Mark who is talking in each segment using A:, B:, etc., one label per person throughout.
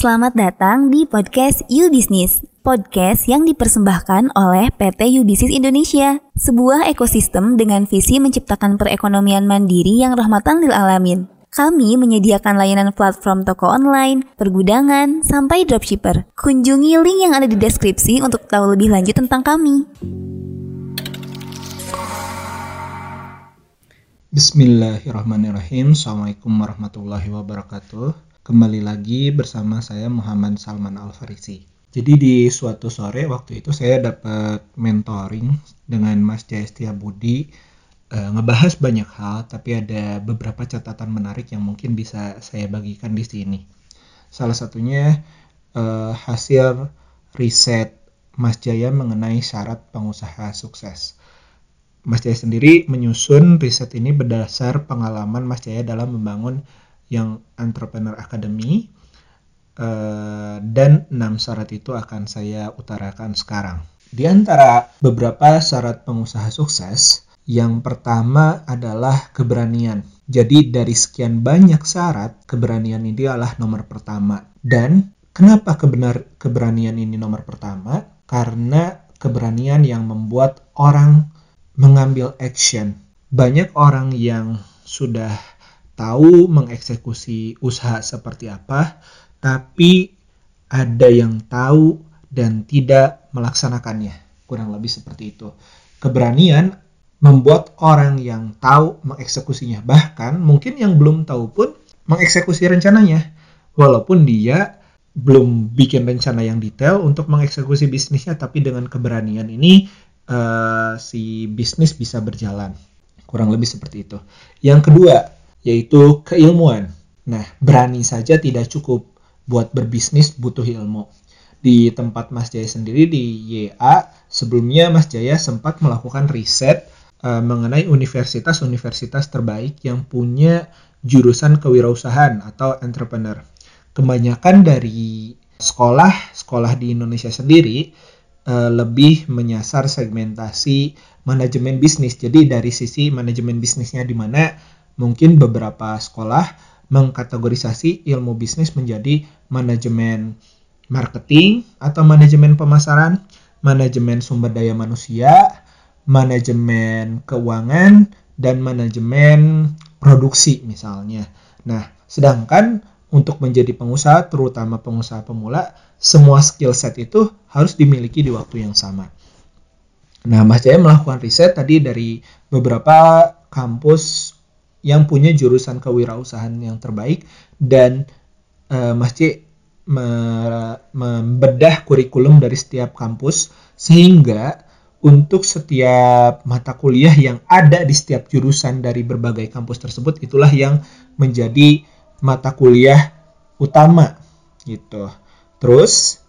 A: Selamat datang di podcast You Business, podcast yang dipersembahkan oleh PT You Business Indonesia, sebuah ekosistem dengan visi menciptakan perekonomian mandiri yang rahmatan lil alamin. Kami menyediakan layanan platform toko online, pergudangan, sampai dropshipper. Kunjungi link yang ada di deskripsi untuk tahu lebih lanjut tentang kami.
B: Bismillahirrahmanirrahim. Assalamualaikum warahmatullahi wabarakatuh. Kembali lagi bersama saya Muhammad Salman Al-Farisi. Jadi di suatu sore waktu itu saya dapat mentoring dengan Mas Jaya Budi e, ngebahas banyak hal tapi ada beberapa catatan menarik yang mungkin bisa saya bagikan di sini. Salah satunya e, hasil riset Mas Jaya mengenai syarat pengusaha sukses. Mas Jaya sendiri menyusun riset ini berdasar pengalaman Mas Jaya dalam membangun yang Entrepreneur Academy uh, dan enam syarat itu akan saya utarakan sekarang. Di antara beberapa syarat pengusaha sukses, yang pertama adalah keberanian. Jadi dari sekian banyak syarat, keberanian ini adalah nomor pertama. Dan kenapa kebenar keberanian ini nomor pertama? Karena keberanian yang membuat orang mengambil action. Banyak orang yang sudah tahu mengeksekusi usaha seperti apa, tapi ada yang tahu dan tidak melaksanakannya. Kurang lebih seperti itu. Keberanian membuat orang yang tahu mengeksekusinya, bahkan mungkin yang belum tahu pun mengeksekusi rencananya, walaupun dia belum bikin rencana yang detail untuk mengeksekusi bisnisnya, tapi dengan keberanian ini uh, si bisnis bisa berjalan. Kurang lebih seperti itu. Yang kedua, yaitu keilmuan. Nah, berani saja tidak cukup buat berbisnis butuh ilmu. Di tempat Mas Jaya sendiri di YA, sebelumnya Mas Jaya sempat melakukan riset uh, mengenai universitas-universitas terbaik yang punya jurusan kewirausahaan atau entrepreneur. Kebanyakan dari sekolah sekolah di Indonesia sendiri uh, lebih menyasar segmentasi manajemen bisnis. Jadi dari sisi manajemen bisnisnya di mana mungkin beberapa sekolah mengkategorisasi ilmu bisnis menjadi manajemen marketing atau manajemen pemasaran, manajemen sumber daya manusia, manajemen keuangan, dan manajemen produksi misalnya. Nah, sedangkan untuk menjadi pengusaha, terutama pengusaha pemula, semua skill set itu harus dimiliki di waktu yang sama. Nah, Mas Jaya melakukan riset tadi dari beberapa kampus yang punya jurusan kewirausahaan yang terbaik dan uh, masih me membedah kurikulum dari setiap kampus sehingga untuk setiap mata kuliah yang ada di setiap jurusan dari berbagai kampus tersebut itulah yang menjadi mata kuliah utama gitu. Terus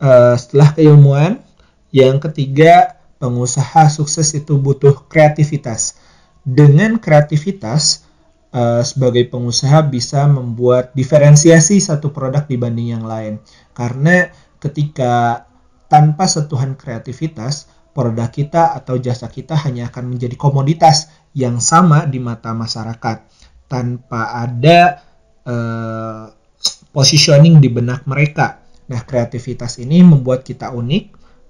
B: uh, setelah keilmuan yang ketiga pengusaha sukses itu butuh kreativitas dengan kreativitas uh, sebagai pengusaha bisa membuat diferensiasi satu produk dibanding yang lain karena ketika tanpa sentuhan kreativitas produk kita atau jasa kita hanya akan menjadi komoditas yang sama di mata masyarakat tanpa ada uh, positioning di benak mereka. Nah, kreativitas ini membuat kita unik,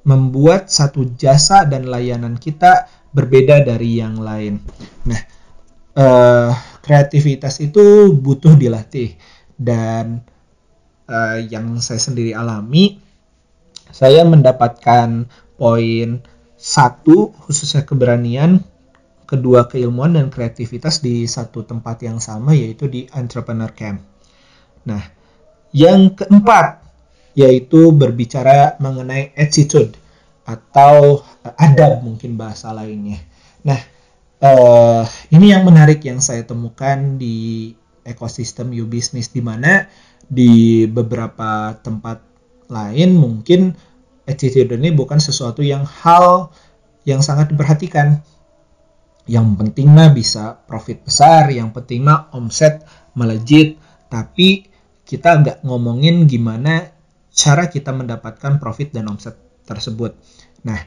B: membuat satu jasa dan layanan kita berbeda dari yang lain. Nah, uh, kreativitas itu butuh dilatih dan uh, yang saya sendiri alami, saya mendapatkan poin satu khususnya keberanian, kedua keilmuan dan kreativitas di satu tempat yang sama yaitu di entrepreneur camp. Nah, yang keempat yaitu berbicara mengenai attitude atau adab mungkin bahasa lainnya. Nah, uh, ini yang menarik yang saya temukan di ekosistem You Business di mana di beberapa tempat lain mungkin attitude ini bukan sesuatu yang hal yang sangat diperhatikan. Yang penting mah bisa profit besar, yang penting mah omset melejit, tapi kita nggak ngomongin gimana cara kita mendapatkan profit dan omset tersebut. Nah,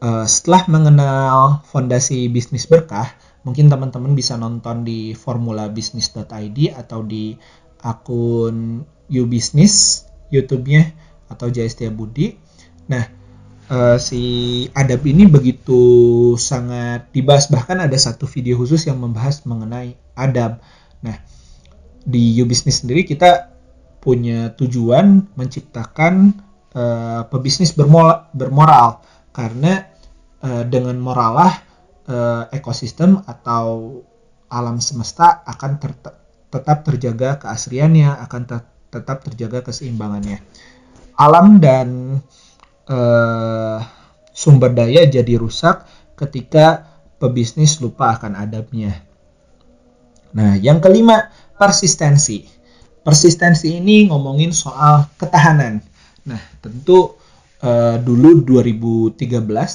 B: uh, setelah mengenal fondasi bisnis berkah, mungkin teman-teman bisa nonton di formulabisnis.id atau di akun Business YouTube-nya atau Jaya Budi. Nah, uh, si adab ini begitu sangat dibahas bahkan ada satu video khusus yang membahas mengenai adab. Nah, di Business sendiri kita punya tujuan menciptakan uh, pebisnis bermoral, karena uh, dengan moralah uh, ekosistem atau alam semesta akan ter tetap terjaga keasriannya, akan te tetap terjaga keseimbangannya. Alam dan uh, sumber daya jadi rusak ketika pebisnis lupa akan adabnya. Nah, yang kelima, persistensi. Persistensi ini ngomongin soal ketahanan. Nah, tentu uh, dulu 2013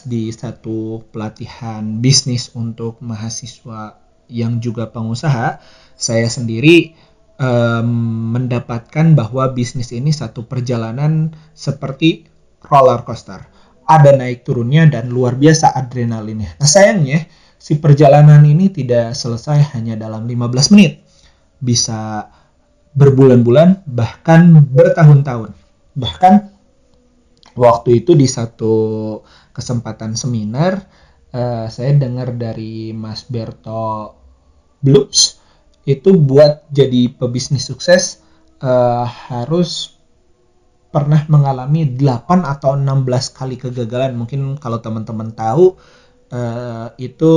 B: di satu pelatihan bisnis untuk mahasiswa yang juga pengusaha, saya sendiri um, mendapatkan bahwa bisnis ini satu perjalanan seperti roller coaster. Ada naik turunnya dan luar biasa adrenalinnya. Nah sayangnya si perjalanan ini tidak selesai hanya dalam 15 menit. Bisa berbulan-bulan bahkan bertahun-tahun. Bahkan waktu itu di satu kesempatan seminar uh, saya dengar dari Mas Berto Bloops itu buat jadi pebisnis sukses uh, harus pernah mengalami 8 atau 16 kali kegagalan. Mungkin kalau teman-teman tahu uh, itu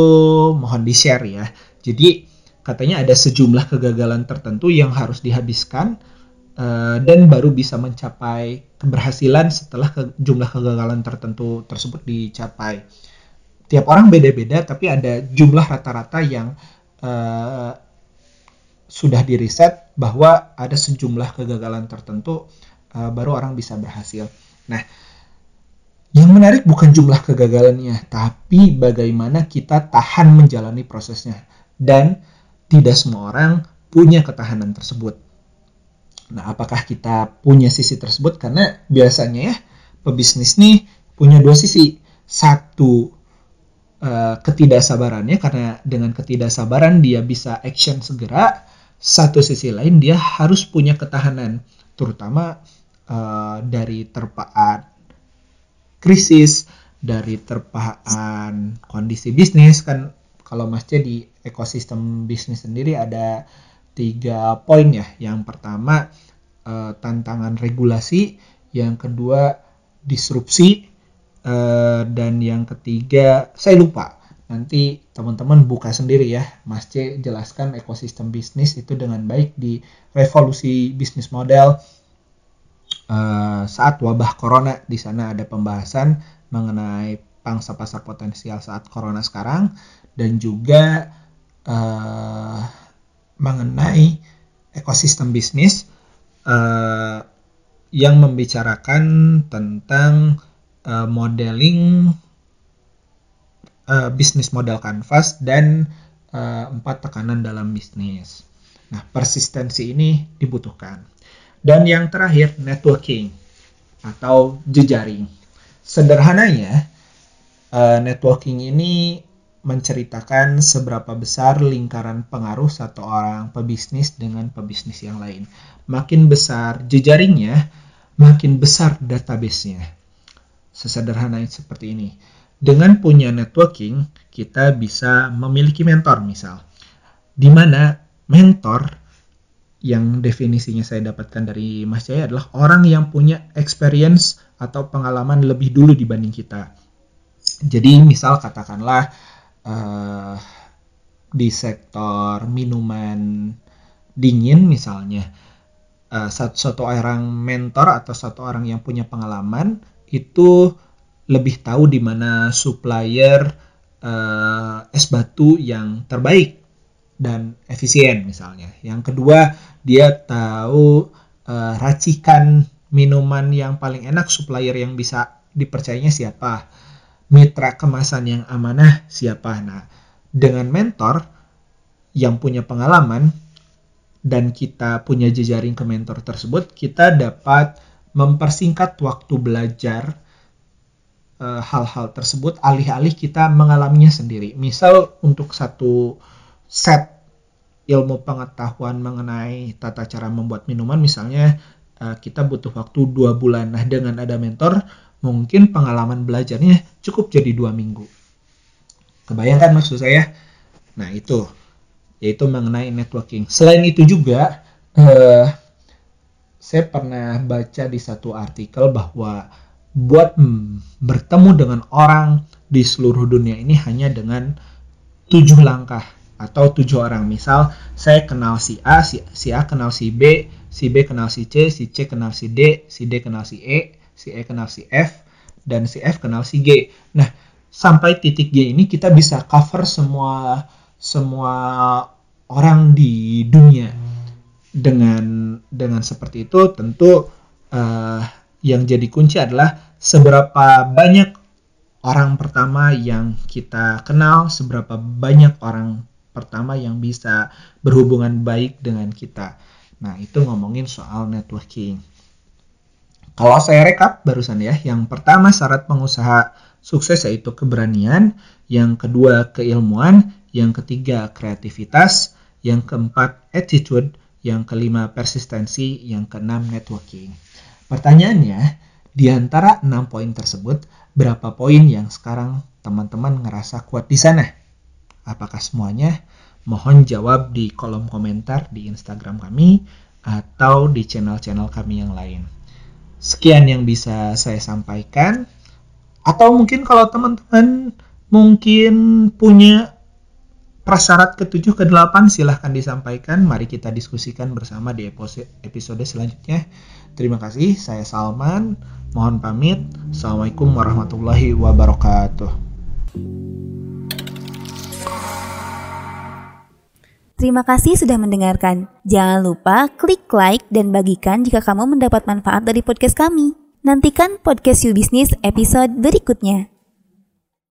B: mohon di share ya. Jadi katanya ada sejumlah kegagalan tertentu yang harus dihabiskan uh, dan baru bisa mencapai keberhasilan setelah ke, jumlah kegagalan tertentu tersebut dicapai. Tiap orang beda-beda, tapi ada jumlah rata-rata yang uh, sudah diriset bahwa ada sejumlah kegagalan tertentu uh, baru orang bisa berhasil. Nah, yang menarik bukan jumlah kegagalannya, tapi bagaimana kita tahan menjalani prosesnya. Dan tidak semua orang punya ketahanan tersebut. Nah, apakah kita punya sisi tersebut? Karena biasanya ya, pebisnis nih punya dua sisi. Satu, uh, ketidaksabarannya, karena dengan ketidaksabaran dia bisa action segera. Satu sisi lain, dia harus punya ketahanan, terutama uh, dari terpaan krisis, dari terpaan kondisi bisnis. Kan kalau Mas di ekosistem bisnis sendiri ada tiga poin ya. Yang pertama uh, tantangan regulasi, yang kedua disrupsi, uh, dan yang ketiga saya lupa. Nanti teman-teman buka sendiri ya, Mas C jelaskan ekosistem bisnis itu dengan baik di revolusi bisnis model uh, saat wabah corona. Di sana ada pembahasan mengenai pangsa pasar potensial saat corona sekarang dan juga mengenai ekosistem bisnis uh, yang membicarakan tentang uh, modeling uh, bisnis model kanvas dan empat tekanan dalam bisnis. Nah, persistensi ini dibutuhkan. Dan yang terakhir, networking atau jejaring. Sederhananya, networking ini menceritakan seberapa besar lingkaran pengaruh satu orang pebisnis dengan pebisnis yang lain. Makin besar jejaringnya, makin besar database-nya. Sesederhana seperti ini. Dengan punya networking, kita bisa memiliki mentor misal. Di mana mentor yang definisinya saya dapatkan dari Mas Jaya adalah orang yang punya experience atau pengalaman lebih dulu dibanding kita. Jadi misal katakanlah uh, di sektor minuman dingin misalnya uh, satu, satu orang mentor atau satu orang yang punya pengalaman itu lebih tahu di mana supplier uh, es batu yang terbaik dan efisien misalnya. Yang kedua dia tahu uh, racikan minuman yang paling enak supplier yang bisa dipercayanya siapa mitra kemasan yang amanah siapa. Nah, dengan mentor yang punya pengalaman dan kita punya jejaring ke mentor tersebut, kita dapat mempersingkat waktu belajar eh, hal-hal uh, tersebut alih-alih kita mengalaminya sendiri. Misal untuk satu set ilmu pengetahuan mengenai tata cara membuat minuman misalnya uh, kita butuh waktu dua bulan nah dengan ada mentor mungkin pengalaman belajarnya cukup jadi dua minggu. Kebayangkan maksud saya? Nah itu. Yaitu mengenai networking. Selain itu juga uh, saya pernah baca di satu artikel bahwa buat hmm, bertemu dengan orang di seluruh dunia ini hanya dengan tujuh langkah atau tujuh orang. Misal saya kenal si A, si, si A kenal si B, si B kenal si C, si C kenal si D, si D kenal si E, si E kenal si F, dan si F kenal si G. Nah, sampai titik G ini kita bisa cover semua semua orang di dunia. Dengan dengan seperti itu tentu uh, yang jadi kunci adalah seberapa banyak orang pertama yang kita kenal, seberapa banyak orang pertama yang bisa berhubungan baik dengan kita. Nah, itu ngomongin soal networking. Kalau saya rekap barusan ya, yang pertama syarat pengusaha sukses yaitu keberanian, yang kedua keilmuan, yang ketiga kreativitas, yang keempat attitude, yang kelima persistensi, yang keenam networking. Pertanyaannya, di antara enam poin tersebut, berapa poin yang sekarang teman-teman ngerasa kuat di sana? Apakah semuanya? Mohon jawab di kolom komentar di Instagram kami atau di channel-channel kami yang lain. Sekian yang bisa saya sampaikan. Atau mungkin kalau teman-teman mungkin punya prasyarat ketujuh ke delapan silahkan disampaikan. Mari kita diskusikan bersama di episode selanjutnya. Terima kasih, saya Salman. Mohon pamit. Assalamualaikum warahmatullahi wabarakatuh.
A: Terima kasih sudah mendengarkan. Jangan lupa klik like dan bagikan jika kamu mendapat manfaat dari podcast kami. Nantikan podcast You Business episode berikutnya.